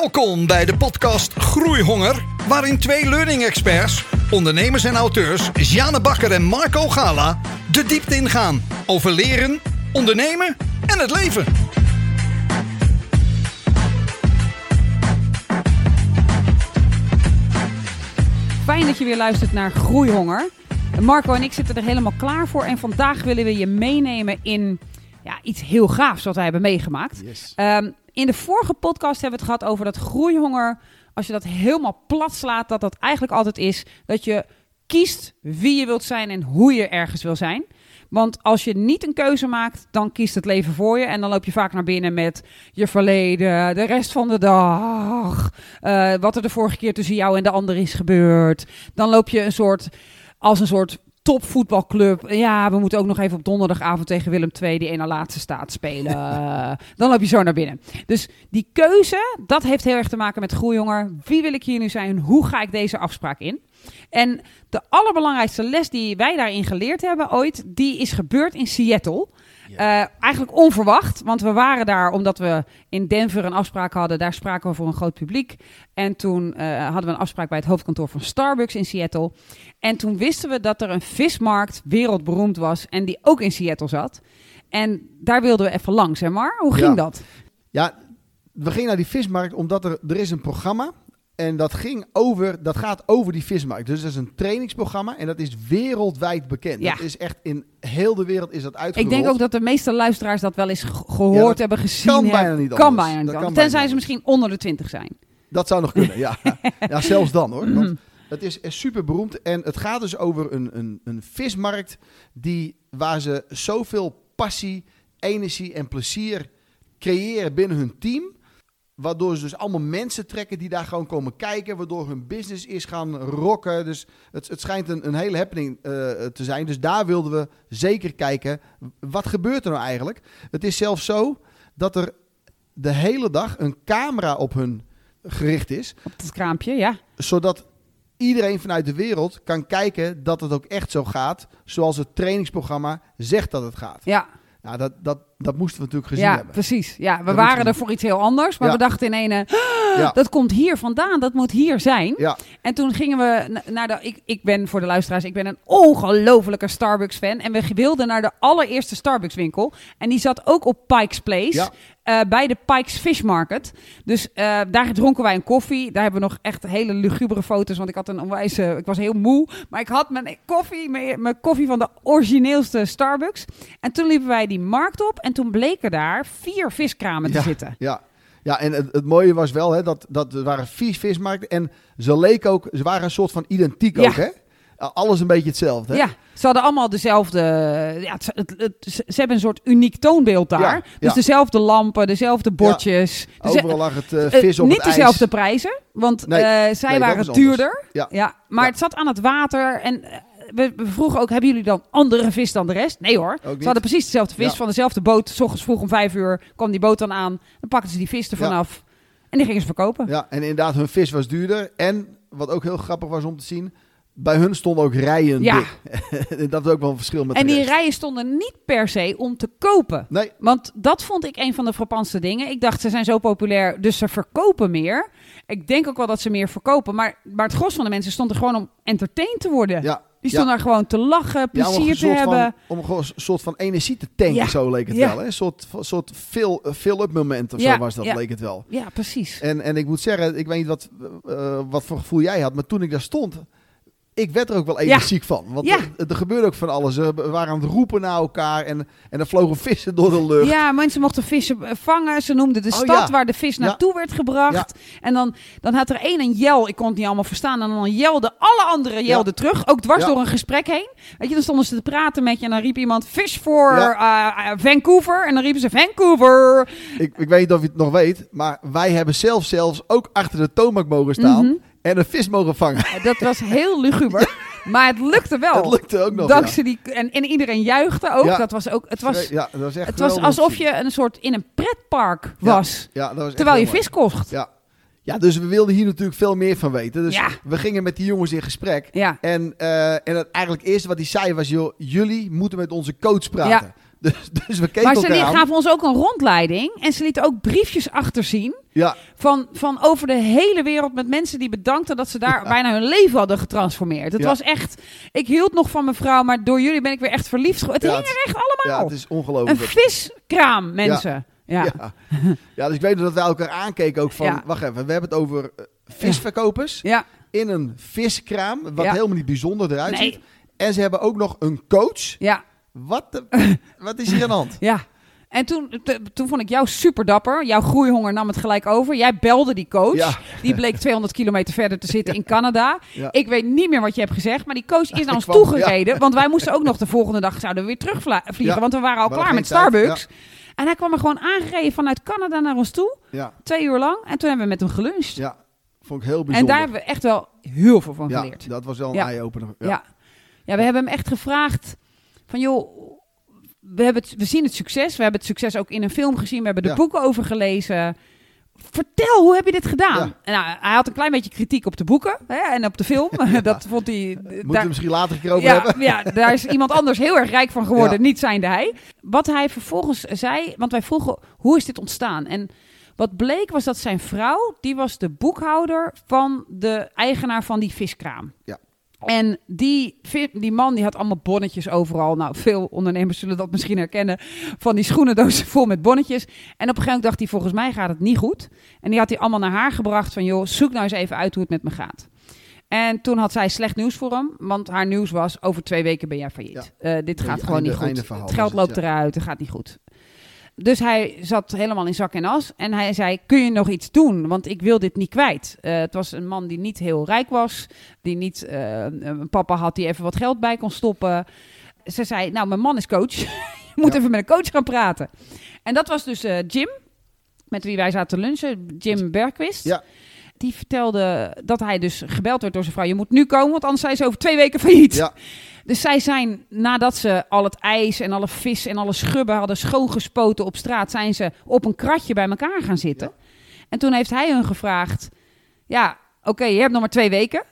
Welkom bij de podcast Groeihonger, waarin twee learning experts, ondernemers en auteurs, Jane Bakker en Marco Gala, de diepte ingaan over leren, ondernemen en het leven. Fijn dat je weer luistert naar Groeihonger. Marco en ik zitten er helemaal klaar voor. En vandaag willen we je meenemen in ja, iets heel gaafs wat wij hebben meegemaakt. Yes. Ehm, in de vorige podcast hebben we het gehad over dat groeihonger. Als je dat helemaal plat slaat, dat dat eigenlijk altijd is dat je kiest wie je wilt zijn en hoe je ergens wil zijn. Want als je niet een keuze maakt, dan kiest het leven voor je. En dan loop je vaak naar binnen met je verleden, de rest van de dag. eh, wat er de vorige keer tussen jou en de ander is gebeurd. Dan loop je een soort, als een soort topvoetbalclub. Ja, we moeten ook nog even op donderdagavond tegen Willem II, die ene laatste staat, spelen. dan loop je zo naar binnen. Dus die keuze, dat heeft heel erg te maken met groeijonger. Wie wil ik hier nu zijn? Hoe ga ik deze afspraak in? En de allerbelangrijkste les die wij daarin geleerd hebben ooit, die is gebeurd in Seattle. Eh, eigenlijk onverwacht, want we waren daar omdat we in Denver een afspraak hadden. Daar spraken we voor een groot publiek. En toen eh, hadden we een afspraak bij het hoofdkantoor van Starbucks in Seattle. En toen wisten we dat er een vismarkt wereldberoemd was en die ook in Seattle zat. En daar wilden we even langs, hè Mar? Hoe ging Ja. dat? Ja, we gingen naar die vismarkt omdat er, er is een programma. En dat, ging over, dat gaat over die vismarkt. Dus dat is een trainingsprogramma en dat is wereldwijd bekend. Ja. Dat is echt in heel de wereld is dat Ik uitgerold. denk ook dat de meeste luisteraars dat wel eens ge- gehoord Ja, dat hebben, gezien kan hebben. bijna niet Kan anders. bijna niet Dat kan. Tenzij bijna ze misschien onder de 20 zijn. Dat zou nog kunnen, ja. ja, zelfs dan hoor. Want het is super beroemd. En het gaat dus over een, een, een vismarkt die, waar ze zoveel passie, energie en plezier creëren binnen hun team. Waardoor ze dus allemaal mensen trekken die daar gewoon komen kijken. Waardoor hun business is gaan rocken. Dus het, het schijnt een, een hele happening eh, te zijn. Dus daar wilden we zeker kijken. Wat gebeurt er nou eigenlijk? Het is zelfs zo dat er de hele dag een camera op hun gericht is. Op het kraampje, ja. Zodat iedereen vanuit de wereld kan kijken dat het ook echt zo gaat. Zoals het trainingsprogramma zegt dat het gaat. Ja, Ja, dat, dat, dat moesten we natuurlijk gezien ja hebben. precies. Ja, we Dat waren er voor iets heel anders. Maar Ja. we dachten in ene, Ja, dat komt hier vandaan. Dat moet hier zijn. ja, En toen gingen we na- naar de... Ik, ik ben, voor de luisteraars, ik ben een ongelofelijke Starbucks-fan. En we wilden naar de allereerste Starbucks-winkel. En die zat ook op Pikes Place. Eh, bij de Pikes Fish Market. Dus eh, daar dronken wij een koffie. Daar hebben we nog echt hele lugubere foto's. Want ik had een onwijze... Ik was heel moe. Maar ik had mijn koffie, mijn, mijn koffie van de origineelste Starbucks. En toen liepen wij die markt op. En toen bleken daar vier viskramen te Ja. zitten. ja. Ja, en het, het mooie was wel hè, dat, dat er waren vier vismarkten. En ze leken ook, ze waren een soort van identiek Ja. ook. Hè? Alles een beetje hetzelfde. Hè? Ja, ze hadden allemaal dezelfde. Ja, het, het- het- ze hebben een soort uniek toonbeeld daar. Ja, dus ja. dezelfde lampen, dezelfde bordjes. Overal lag het eh, eh, vis op niet het ijs. dezelfde prijzen, want Nee, eh, zij nee, waren duurder. Ja. maar het zat aan het water en we, we vroegen ook: hebben jullie dan andere vis dan de rest? Nee hoor. Ze hadden precies dezelfde vis van dezelfde boot. S ochtends vroeg om vijf uur kwam die boot dan aan. Dan pakten ze die vis ervan Ja. af en die gingen ze verkopen. Ja, en inderdaad, hun vis was duurder. En wat ook heel grappig was om te zien, bij hun stonden ook rijen Ja. dik. dat is ook wel een verschil met en die rijen stonden niet per se om te kopen. Nee, Want dat vond ik een van de frappantste dingen. Ik dacht, ze zijn zo populair, dus ze verkopen meer. Ik denk ook wel dat ze meer verkopen. Maar, maar het gros van de mensen stond er gewoon om entertained te worden. ja. Die ja. stonden daar gewoon te lachen, plezier te hebben. Van, om gewoon een soort van energie te tanken, zo leek het wel. Hè? Een soort, soort fill, fill-up moment of Ja, zo was dat, leek het wel. Ja, precies. En, en ik moet zeggen, ik weet niet wat, eh, wat voor gevoel jij had, maar toen ik daar stond, ik werd er ook wel energiek van. Want Ja. er, er gebeurde ook van alles. We waren aan het roepen naar elkaar en, en er vlogen vissen door de lucht. Ja, mensen mochten vissen vangen. Ze noemden de Oh, stad ja. waar de vis Ja. naartoe werd gebracht. En dan, dan had er één een jel. Ik kon het niet allemaal verstaan. En dan jelde alle anderen jelden terug. Ook dwars Ja. door een gesprek heen. Weet je, dan stonden ze te praten met je. En dan riep iemand fish voor eh, eh, Vancouver. En dan riepen ze Vancouver. Ik, ik weet niet of je het nog weet, maar wij hebben zelf zelfs ook achter de toonbank mogen staan Mhm. En een vis mogen vangen. Dat was heel luguber. Maar het lukte wel. Het lukte ook nog. Dankzij die, en, en iedereen juichte ook. Ja. Dat was ook het was, ja, dat was echt het was alsof je een soort in een pretpark was. Ja, dat was echt terwijl je vis kocht. Ja. ja, dus we wilden hier natuurlijk veel meer van weten. Dus Ja. we gingen met die jongens in gesprek. Ja. En, eh, en het eigenlijk eerste wat hij zei was... Joh, jullie moeten met onze coach praten. Dus, dus we keken Maar ze aan. gaven ons ook een rondleiding. En ze lieten ook briefjes achterzien. Ja, Van, van over de hele wereld met mensen die bedankten dat ze daar bijna hun leven hadden getransformeerd. Het Ja. was echt. Ik hield nog van mevrouw, maar door jullie ben ik weer echt verliefd geworden. Het Ja, hing er echt allemaal. ja, het is een ongelooflijk. viskraam, mensen. Ja. Ja. dus ik weet dat wij elkaar aankeken ook van... Wacht even, we hebben het over eh, visverkopers Ja. in een viskraam... wat helemaal niet bijzonder eruit Nee. ziet. En ze hebben ook nog een coach. Ja. Wat, de- wat is hier aan de hand? Ja. En toen, toen vond ik jou super dapper. Jouw groeihonger nam het gelijk over. Jij belde die coach. Ja. Die bleek 200 kilometer verder te zitten in Canada. Ja. Ik weet niet meer wat je hebt gezegd. Maar die coach is naar ons toegereden. Want wij moesten ook nog de volgende dag zouden we weer terugvliegen. Want we waren al klaar met Starbucks. En hij kwam er gewoon aangereden vanuit Canada naar ons toe. Ja, Twee uur lang. En toen hebben we met hem geluncht. ja, vond ik heel en bijzonder. daar hebben we echt wel heel veel van ja, geleerd. dat was wel een eye-opener. Ja. ja. we hebben hem echt gevraagd van joh, we, hebben het, we zien het succes. We hebben het succes ook in een film gezien. We hebben de Ja. boeken over gelezen. Vertel, hoe heb je dit gedaan? Ja. Nou, hij had een klein beetje kritiek op de boeken hè, en op de film. dat vond hij... Moeten we daar- het misschien later een keer over ja, hebben? ja, daar is iemand anders heel erg rijk van geworden, niet zijnde hij. Wat hij vervolgens zei, want wij vroegen, hoe is dit ontstaan? En wat bleek was dat zijn vrouw, die was de boekhouder van de eigenaar van die viskraam. Ja. En die, man die had allemaal bonnetjes overal. Nou, veel ondernemers zullen dat misschien herkennen. Van die schoenendozen vol met bonnetjes. En op een gegeven moment dacht hij, volgens mij gaat het niet goed. En die had hij allemaal naar haar gebracht van... joh, zoek nou eens even uit hoe het met me gaat. En toen had zij slecht nieuws voor hem. Want haar nieuws was, over twee weken ben jij failliet. Eh, dit gaat Ja, gewoon einde- niet goed. Het geld het, loopt eruit, het gaat niet goed. Dus hij zat helemaal in zak en as. En hij zei, kun je nog iets doen? Want ik wil dit niet kwijt. Eh, het was een man die niet heel rijk was. Die niet eh, een papa had die even wat geld bij kon stoppen. Ze zei, nou, mijn man is coach. je moet Ja. even met een coach gaan praten. En dat was dus eh, Jim, met wie wij zaten te lunchen. Jim Bergquist. Ja. Die vertelde dat hij dus gebeld werd door zijn vrouw. Je moet nu komen, want anders zijn ze over twee weken failliet. Ja. Dus zij zijn, nadat ze al het ijs en alle vis en alle schubben hadden schoongespoten op straat, zijn ze op een kratje bij elkaar gaan zitten. En toen heeft hij hun gevraagd, ja, oké, je hebt nog maar twee weken.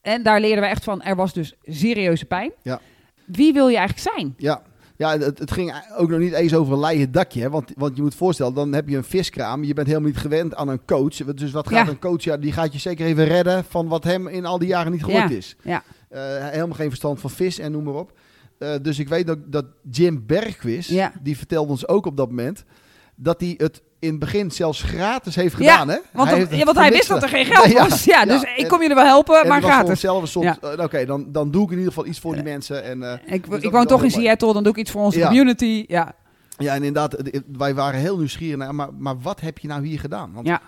En daar leerden we echt van, er was dus serieuze pijn. Ja. Wie wil je eigenlijk zijn? Ja, ja het, het ging ook nog niet eens over een leien dakje. Hè? Want, want je moet voorstellen, dan heb je een viskraam. Je bent helemaal niet gewend aan een coach. Dus wat gaat Ja. een coach? Ja, die gaat je zeker even redden van wat hem in al die jaren niet gelukt Ja. is. Ja. Eh, helemaal geen verstand van vis en noem maar op. Eh, dus ik weet ook dat Jim Bergquist, die vertelde ons ook op dat moment, dat hij het in het begin zelfs gratis heeft gedaan. hè? Want, het ja, want voor hij wist dat er geen geld was. Ja, dus ja. ik kom jullie wel helpen, en maar voor gratis. een soort, Ja. eh, oké, dan, dan doe ik in ieder geval iets voor die mensen. En, eh, Ik, Dus ik woon toch in. Seattle, dan doe ik iets voor onze community. Ja, Ja, en inderdaad, eh, wij waren heel nieuwsgierig naar, maar, maar wat heb je nou hier gedaan? Want ja.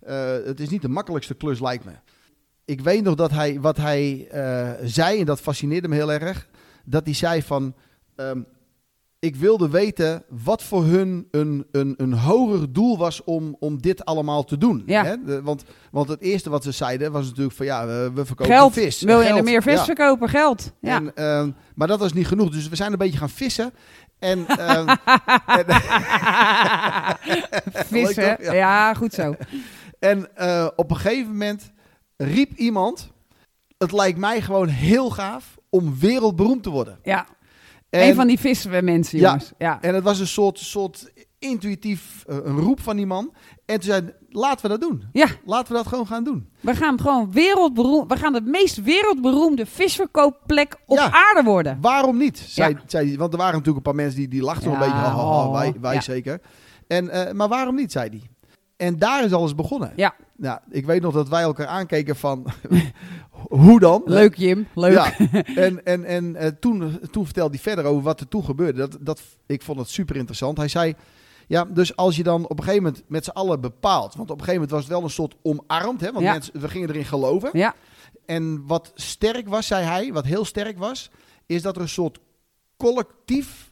eh, het is niet de makkelijkste klus, lijkt me. Ik weet nog dat hij, wat hij eh, zei, en dat fascineerde me heel erg, dat hij zei van, ehm, ik wilde weten wat voor hun een, een, een hoger doel was om, om dit allemaal te doen. Ja. Hè? De- want, want het eerste wat ze zeiden was natuurlijk van, ja, we, we verkopen Geld. vis. Wil je er meer vis Ja. verkopen? Geld. Ja. En, ehm, maar dat was niet genoeg, dus we zijn een beetje gaan vissen. En, ehm, en, Vissen. Ja. goed zo. En eh, op een gegeven moment riep iemand: Het lijkt mij gewoon heel gaaf om wereldberoemd te worden. Ja. En, een van die vismensen, Ja. jongens. Ja. en het was een soort, soort intuïtief eh, een roep van die man. En toen zei laten we dat doen. Ja. Laten we dat gewoon gaan doen. We gaan gewoon wereldberoemd. We gaan de meest wereldberoemde visverkoopplek op Ja. aarde worden. Waarom niet? Zei, Ja. zei hij. Want er waren natuurlijk een paar mensen die, die lachten Ja, een beetje. Oh, wij wij ja. zeker. En, eh, maar waarom niet, zei hij. En daar is alles begonnen. Ja. Nou, ik weet nog dat wij elkaar aankeken van... hoe dan? Leuk, Jim. Leuk. Ja, en, en, en eh, toen, toen vertelde hij verder over wat er toen gebeurde. Dat, dat, ik vond het super interessant. Hij zei, ja, dus als je dan op een gegeven moment met z'n allen bepaalt... want op een gegeven moment was het wel een soort omarmd, hè, want Ja. mensen, we gingen erin geloven. Ja. En wat sterk was, zei hij, wat heel sterk was... is dat er een soort collectief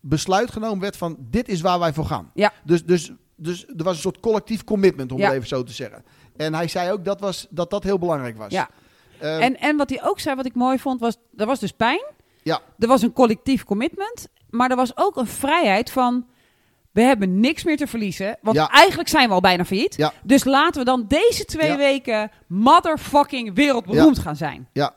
besluit genomen werd van... dit is waar wij voor gaan. Ja. Dus, dus, dus er was een soort collectief commitment, om Ja. het even zo te zeggen. En hij zei ook dat was, dat, dat heel belangrijk was. Ja. Ehm, En, en wat hij ook zei, wat ik mooi vond, was... Er was dus pijn. Ja. Er was een collectief commitment. Maar er was ook een vrijheid van... We hebben niks meer te verliezen. Want Ja. eigenlijk zijn we al bijna failliet. Ja. Dus laten we dan deze twee Ja. weken motherfucking wereldberoemd gaan zijn. Ja.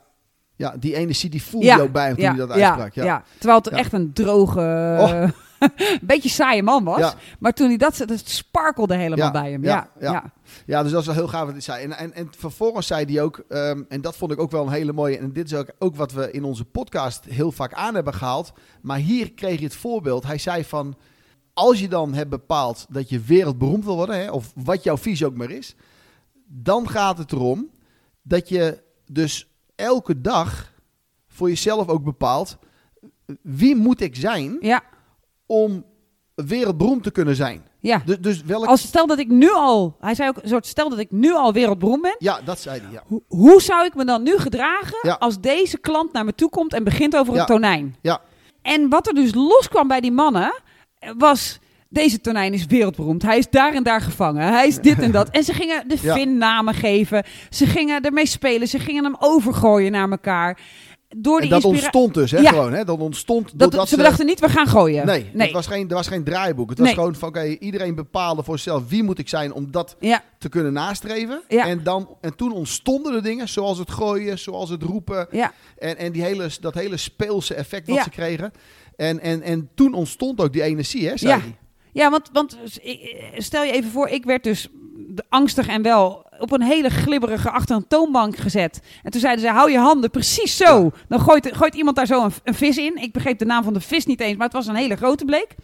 Ja, die energie die voelde je ook bij hem toen ja, hij dat uitsprak. Ja. ja. Terwijl het echt een droge, Oh. beetje saaie man was. Ja. Maar toen hij dat het sparkelde helemaal Ja, bij hem. ja, Ja, ja. ja. Ja, dus dat is wel heel gaaf wat hij zei. En, en, en vervolgens zei hij ook, ehm, en dat vond ik ook wel een hele mooie, en dit is ook, ook wat we in onze podcast heel vaak aan hebben gehaald. Maar hier kreeg je het voorbeeld. Hij zei van, als je dan hebt bepaald dat je wereldberoemd wil worden, hè, of wat jouw visie ook maar is, dan gaat het erom dat je dus elke dag voor jezelf ook bepaalt, wie moet ik zijn ja. Om wereldberoemd te kunnen zijn? ja. Dus, dus welk... Als stel dat ik nu al, hij zei ook een soort stel dat ik nu al wereldberoemd ben. Ja, dat zei hij, ja. Hoe, hoe zou ik me dan nu gedragen Ja. als deze klant naar me toe komt en begint over Ja. een tonijn? Ja. En wat er dus loskwam bij die mannen was. Deze tonijn is wereldberoemd. Hij is daar en daar gevangen. Hij is dit en dat. En ze gingen de Ja. Namen geven. Ze gingen ermee spelen. Ze gingen hem overgooien naar elkaar. Door En die dat inspira- ontstond dus, hè, Ja. gewoon. Hè? Dat ontstond Dat, doordat ze bedachten niet, we gaan gooien. Nee, nee. Het was geen, er was geen draaiboek. Het was Nee. gewoon van, oké, iedereen bepaalde voor zichzelf wie moet ik zijn om dat Ja, te kunnen nastreven. Ja. En, dan, en toen ontstonden de dingen, zoals het gooien, zoals het roepen. ja, En, en die hele, dat hele speelse effect wat ze kregen. En, en, en toen ontstond ook die energie, hè, zei Ja. Ja, want, want stel je even voor, ik werd dus angstig en wel op een hele glibberige achter een toonbank gezet. En toen zeiden ze, hou je handen precies zo. Dan gooit, gooit iemand daar zo een, een vis in. Ik begreep de naam van de vis niet eens, maar het was een hele grote bleek.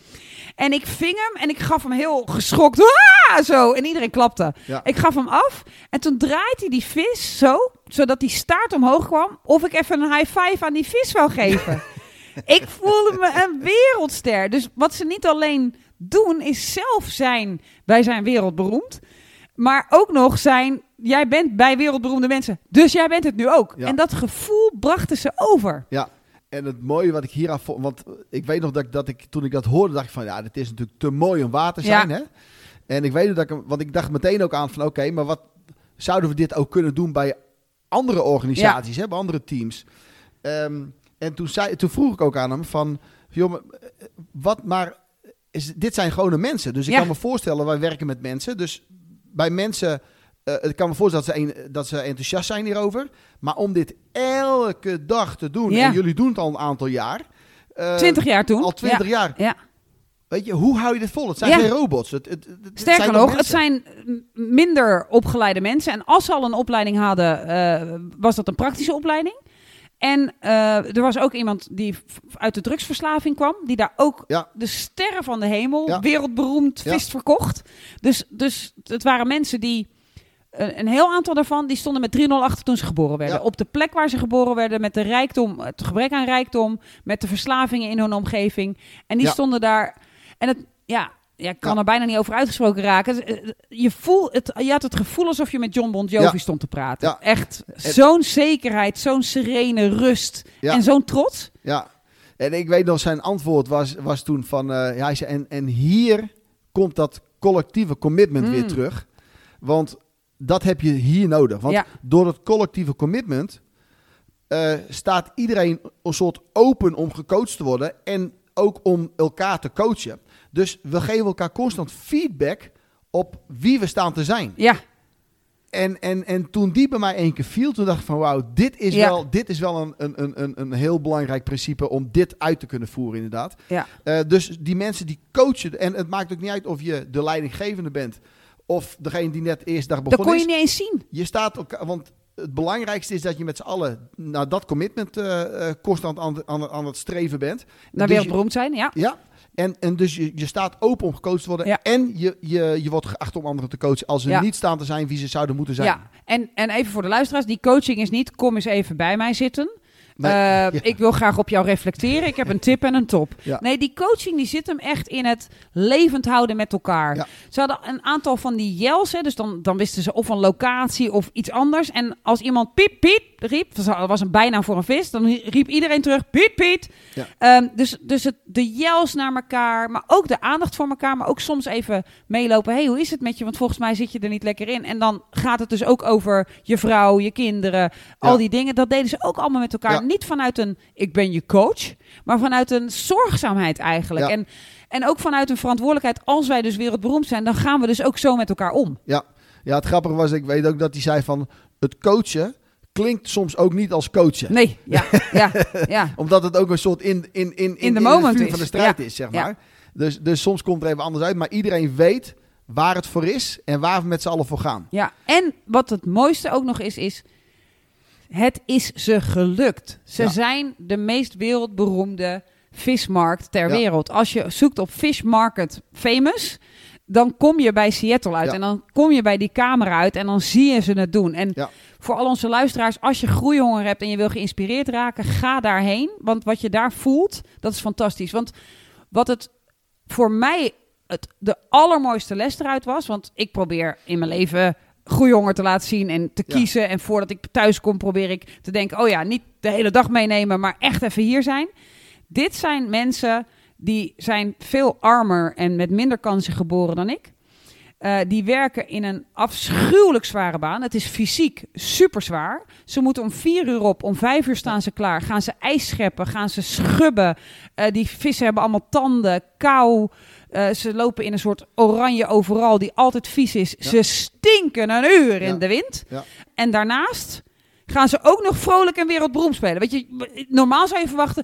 En ik ving hem en ik gaf hem heel geschokt. "Ah!" Zo. En iedereen klapte. Ja. Ik gaf hem af. En toen draaide hij die vis zo, zodat die staart omhoog kwam. Of ik even een high five aan die vis wou geven. ik voelde me een wereldster. Dus wat ze niet alleen doen, is zelf zijn. Wij zijn wereldberoemd. Maar ook nog zijn, jij bent bij wereldberoemde mensen. Dus jij bent het nu ook. Ja. En dat gevoel brachten ze over. Ja, en het mooie wat ik hier aan vond, want ik weet nog dat ik, dat ik toen ik dat hoorde, dacht ik van ja, dit is natuurlijk te mooi om waar te zijn. Ja. Hè? En ik weet nog dat ik, want ik dacht meteen ook aan van oké, maar wat zouden we dit ook kunnen doen bij andere organisaties, hè, bij andere teams? Ehm, en toen, zei, toen vroeg ik ook aan hem van, joh, eh, wat maar, is, dit zijn gewone mensen. Dus ik Ja. kan me voorstellen, wij werken met mensen, dus bij mensen, eh, ik kan me voorstellen dat ze, een- dat ze enthousiast zijn hierover. Maar om dit elke dag te doen, Ja. en jullie doen het al een aantal jaar. eh, Twintig jaar toen. Al twintig Ja. jaar. Ja. Weet je, hoe hou je dit vol? Het zijn geen robots. Het, het, het- het Sterker zijn nog, het zijn minder opgeleide mensen. En als ze al een opleiding hadden, eh, was dat een praktische opleiding. En eh, er was ook iemand die uit de drugsverslaving kwam, die daar ook Ja. de sterren van de hemel, Ja. wereldberoemd Ja. vis verkocht. Dus, dus het waren mensen die, een, een heel aantal daarvan, die stonden met 3-0 achter toen ze geboren werden. Op de plek waar ze geboren werden, met de rijkdom, het gebrek aan rijkdom, met de verslavingen in hun omgeving. En die stonden daar. En het, ja, ja, ik kan Ja. er bijna niet over uitgesproken raken. Eh, Je, voel, het, je had het gevoel alsof je met John Bon Jovi Ja. stond te praten. Ja. Echt zo'n zekerheid, zo'n serene rust en zo'n trots. Ja, en ik weet nog, zijn antwoord was, was toen van... eh, ja, hij zei, en, en hier komt dat collectieve commitment weer Mm. terug. Want dat heb je hier nodig. Want door het collectieve commitment... eh, staat iedereen een soort open om gecoacht te worden... en ook om elkaar te coachen. Dus we geven elkaar constant feedback op wie we staan te zijn. Ja, En, en, en toen die bij mij één keer viel, toen dacht ik van wauw, dit is Ja. wel, dit is wel een, een, een, een, heel belangrijk principe om dit uit te kunnen voeren inderdaad. ja. Eh, dus die mensen die coachen, en het maakt ook niet uit of je de leidinggevende bent of degene die net de eerste dag dat begonnen kon je is. niet eens zien. Je staat elkaar, want het belangrijkste is dat je met z'n allen naar dat commitment eh, constant aan, aan, aan het streven bent. Naar Dus wereldberoemd zijn, ja. ja, en, en dus je, je staat open om gecoacht te worden. Ja. En je, je, je wordt geacht om anderen te coachen als ze Ja. niet staan te zijn wie ze zouden moeten zijn. Ja, en, en even voor de luisteraars, die coaching is niet, kom eens even bij mij zitten. Nee, Eh, ja. Ik wil graag op jou reflecteren. Ik heb een tip en een top. Ja. Nee, die coaching die zit hem echt in het levend houden met elkaar. Ja. Ze hadden een aantal van die yells, hè, dus dan, dan wisten ze of een locatie of iets anders. En als iemand piep, piep riep, dat was een bijnaam voor een vis, dan riep iedereen terug, piep, piep. Ehm, dus dus het, de yells naar elkaar, maar ook de aandacht voor elkaar, maar ook soms even meelopen. hey, hoe is het met je? Want volgens mij zit je er niet lekker in. En dan gaat het dus ook over je vrouw, je kinderen, al die dingen. Dat deden ze ook allemaal met elkaar. Niet vanuit een ik ben je coach, maar vanuit een zorgzaamheid eigenlijk. Ja. En, en ook vanuit een verantwoordelijkheid. Als wij dus wereldberoemd zijn, dan gaan we dus ook zo met elkaar om. Ja. ja, het grappige was, ik weet ook dat hij zei van het coachen klinkt soms ook niet als coachen. Nee, ja, ja, ja. Omdat het ook een soort in, in, in, in, de moment van de strijd is, zeg maar. Dus, dus soms komt er even anders uit. Maar iedereen weet waar het voor is en waar we met z'n allen voor gaan. Ja, en wat het mooiste ook nog is, is... Het is ze gelukt. Ze Ja. zijn de meest wereldberoemde vismarkt ter Ja. wereld. Als je zoekt op Fish Market Famous... dan kom je bij Seattle uit. Ja. En dan kom je bij die camera uit en dan zie je ze het doen. En Ja. voor al onze luisteraars, als je groeihonger hebt... en je wil geïnspireerd raken, ga daarheen. Want wat je daar voelt, dat is fantastisch. Want wat het voor mij het, de allermooiste les eruit was. Want ik probeer in mijn leven groeihonger te laten zien en te Ja. kiezen. En voordat ik thuis kom, probeer ik te denken: oh ja, niet de hele dag meenemen, maar echt even hier zijn. Dit zijn mensen die zijn veel armer en met minder kansen geboren dan ik. Eh, die werken in een afschuwelijk zware baan. Het is fysiek super zwaar. Ze moeten om vier uur op, om vijf uur staan ze klaar. Gaan ze ijs scheppen, gaan ze schubben. Eh, die vissen hebben allemaal tanden, kou. Eh, ze lopen in een soort oranje overal die altijd vies is. Ja. Ze stinken een uur in Ja. de wind. Ja. En daarnaast gaan ze ook nog vrolijk en wereldberoemd spelen. Weet je, normaal zou je verwachten...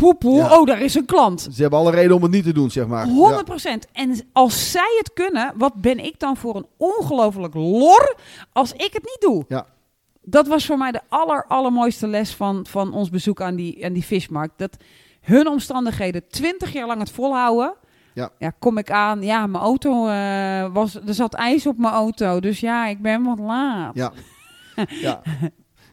Poepoe, Ja. oh, daar is een klant. Ze hebben alle reden om het niet te doen, zeg maar. 100% En als zij het kunnen, wat ben ik dan voor een ongelooflijk lor als ik het niet doe? Ja. Dat was voor mij de aller, allermooiste les van, van ons bezoek aan die, aan die vismarkt. Dat hun omstandigheden 20 jaar lang het volhouden. Ja. kom ik aan. Ja, mijn auto eh, was. Er zat ijs op mijn auto. Dus ja, ik ben wat laat. Ja. ja.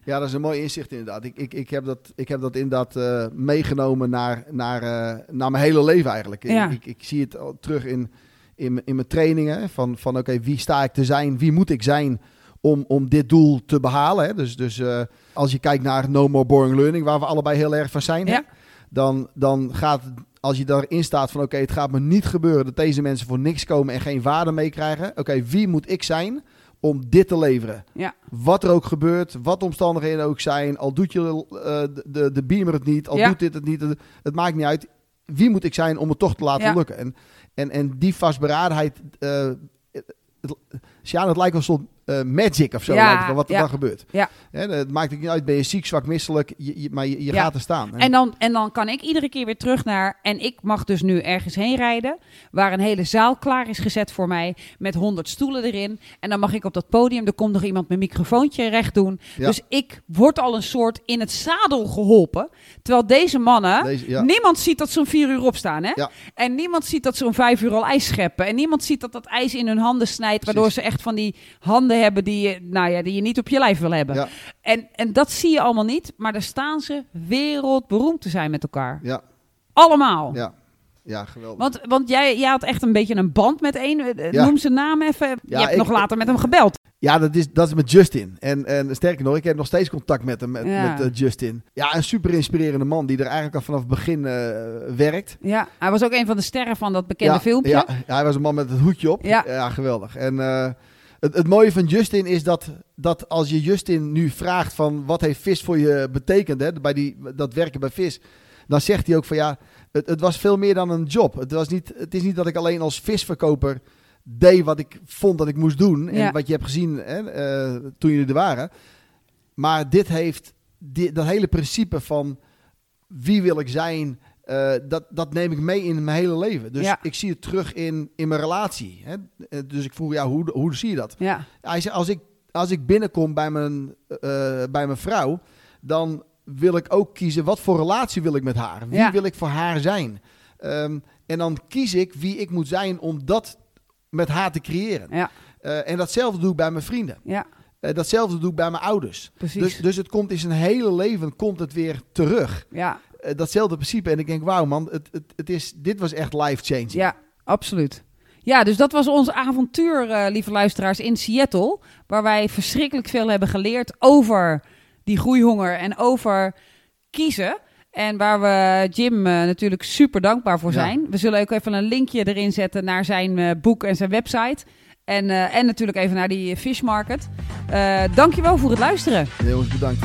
Ja, dat is een mooi inzicht inderdaad. Ik, ik, ik, heb, dat, ik heb dat inderdaad eh, meegenomen naar, naar, eh, naar mijn hele leven eigenlijk. Ik- Ja. Ik, ik, zie het terug in, in, mijn- in mijn trainingen. Van, van oké, wie sta ik te zijn? Wie moet ik zijn om, om dit doel te behalen? Hè? Dus, dus eh, als je kijkt naar No More Boring Learning, waar we allebei heel erg van zijn. hè. Dan, dan gaat als je daarin staat van oké, het gaat me niet gebeuren dat deze mensen voor niks komen en geen waarde meekrijgen. Oké, wie moet ik zijn om dit te leveren? Ja. Wat er ook gebeurt, wat de omstandigheden ook zijn, al doet je eh, de, de, de beamer het niet, al Ja. doet dit het niet, het, het maakt niet uit. Wie moet ik zijn om het toch te laten Ja. lukken? En, en, en die vastberadenheid, eh het, Sjaan, het lijkt wel eh, magic of zo, Ja, lijkt het wel, wat er ja. dan gebeurt. Ja. Het maakt niet uit, ben je ziek, zwak, misselijk, je, je- maar je, gaat er staan. En- En dan, en dan kan ik iedere keer weer terug naar. En ik mag dus nu ergens heen rijden. Waar een hele zaal klaar is gezet voor mij. Met honderd stoelen erin. En dan mag ik op dat podium. Er komt nog iemand mijn microfoontje recht doen. Dus ik word al een soort in het zadel geholpen. Terwijl deze mannen. Deze-. Niemand ziet dat ze om vier uur opstaan. Hè? En niemand ziet dat ze om vijf uur al ijs scheppen. En niemand ziet dat dat ijs in hun handen snijdt. Waardoor Precies. ze echt van die handen hebben die je, nou ja, die je niet op je lijf wil hebben. Ja. En, en dat zie je allemaal niet. Maar daar staan ze wereldberoemd te zijn met elkaar. Ja, Allemaal. ja, ja, geweldig. Want, want jij, jij had echt een beetje een band met één. Eh, Ja. Noem zijn naam even. je Ja, hebt ik- nog later met hem gebeld. Ja, dat is, dat is met Justin. En, en sterker nog, ik heb nog steeds contact met hem, met, Ja. met eh, Justin. Ja, een super inspirerende man die er eigenlijk al vanaf het begin eh, werkt. Ja, hij was ook een van de sterren van dat bekende filmpje. Ja, ja, hij was een man met het hoedje op. Ja. geweldig. En het, het mooie van Justin is dat, dat als je Justin nu vraagt van wat heeft vis voor je betekend, hè, bij die, dat werken bij vis, dan zegt hij ook van ja, het, het was veel meer dan een job. Het, was niet, het is niet dat ik alleen als visverkoper deed wat ik vond dat ik moest doen. En Ja. wat je hebt gezien hè, eh, toen jullie er waren. Maar dit heeft, di- dat hele principe van wie wil ik zijn, eh, dat, dat neem ik mee in mijn hele leven. Dus Ja. ik zie het terug in, in mijn relatie. Hè? Eh, Dus ik vroeg, ja, hoe, hoe zie je dat? Ja, Hij zei, als ik, als ik binnenkom bij mijn, eh, bij mijn vrouw, dan wil ik ook kiezen wat voor relatie wil ik met haar. Wie Ja. wil ik voor haar zijn? Ehm, en dan kies ik wie ik moet zijn om dat met haar te creëren. ja, en datzelfde doe ik bij mijn vrienden. ja, datzelfde doe ik bij mijn ouders. precies. Dus, dus het komt in zijn hele leven komt het weer terug. ja, Eh, datzelfde principe. En ik denk, wauw man, het, het, het is, dit was echt life-changing. ja, absoluut. Ja, dus dat was ons avontuur, eh, lieve luisteraars, in Seattle. Waar wij verschrikkelijk veel hebben geleerd over die groeihonger en over kiezen. En waar we Jim eh, natuurlijk super dankbaar voor Ja. zijn. We zullen ook even een linkje erin zetten naar zijn boek en zijn website. En, en natuurlijk even naar die fish market. Dankjewel voor het luisteren. Jongens, bedankt.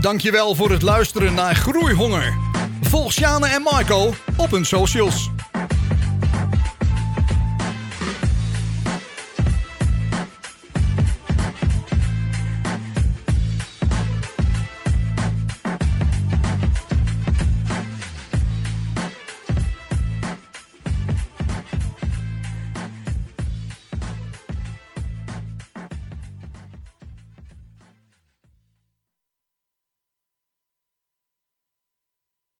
Dankjewel voor het luisteren naar Groeihonger. Volg Sjane en Marco op hun socials.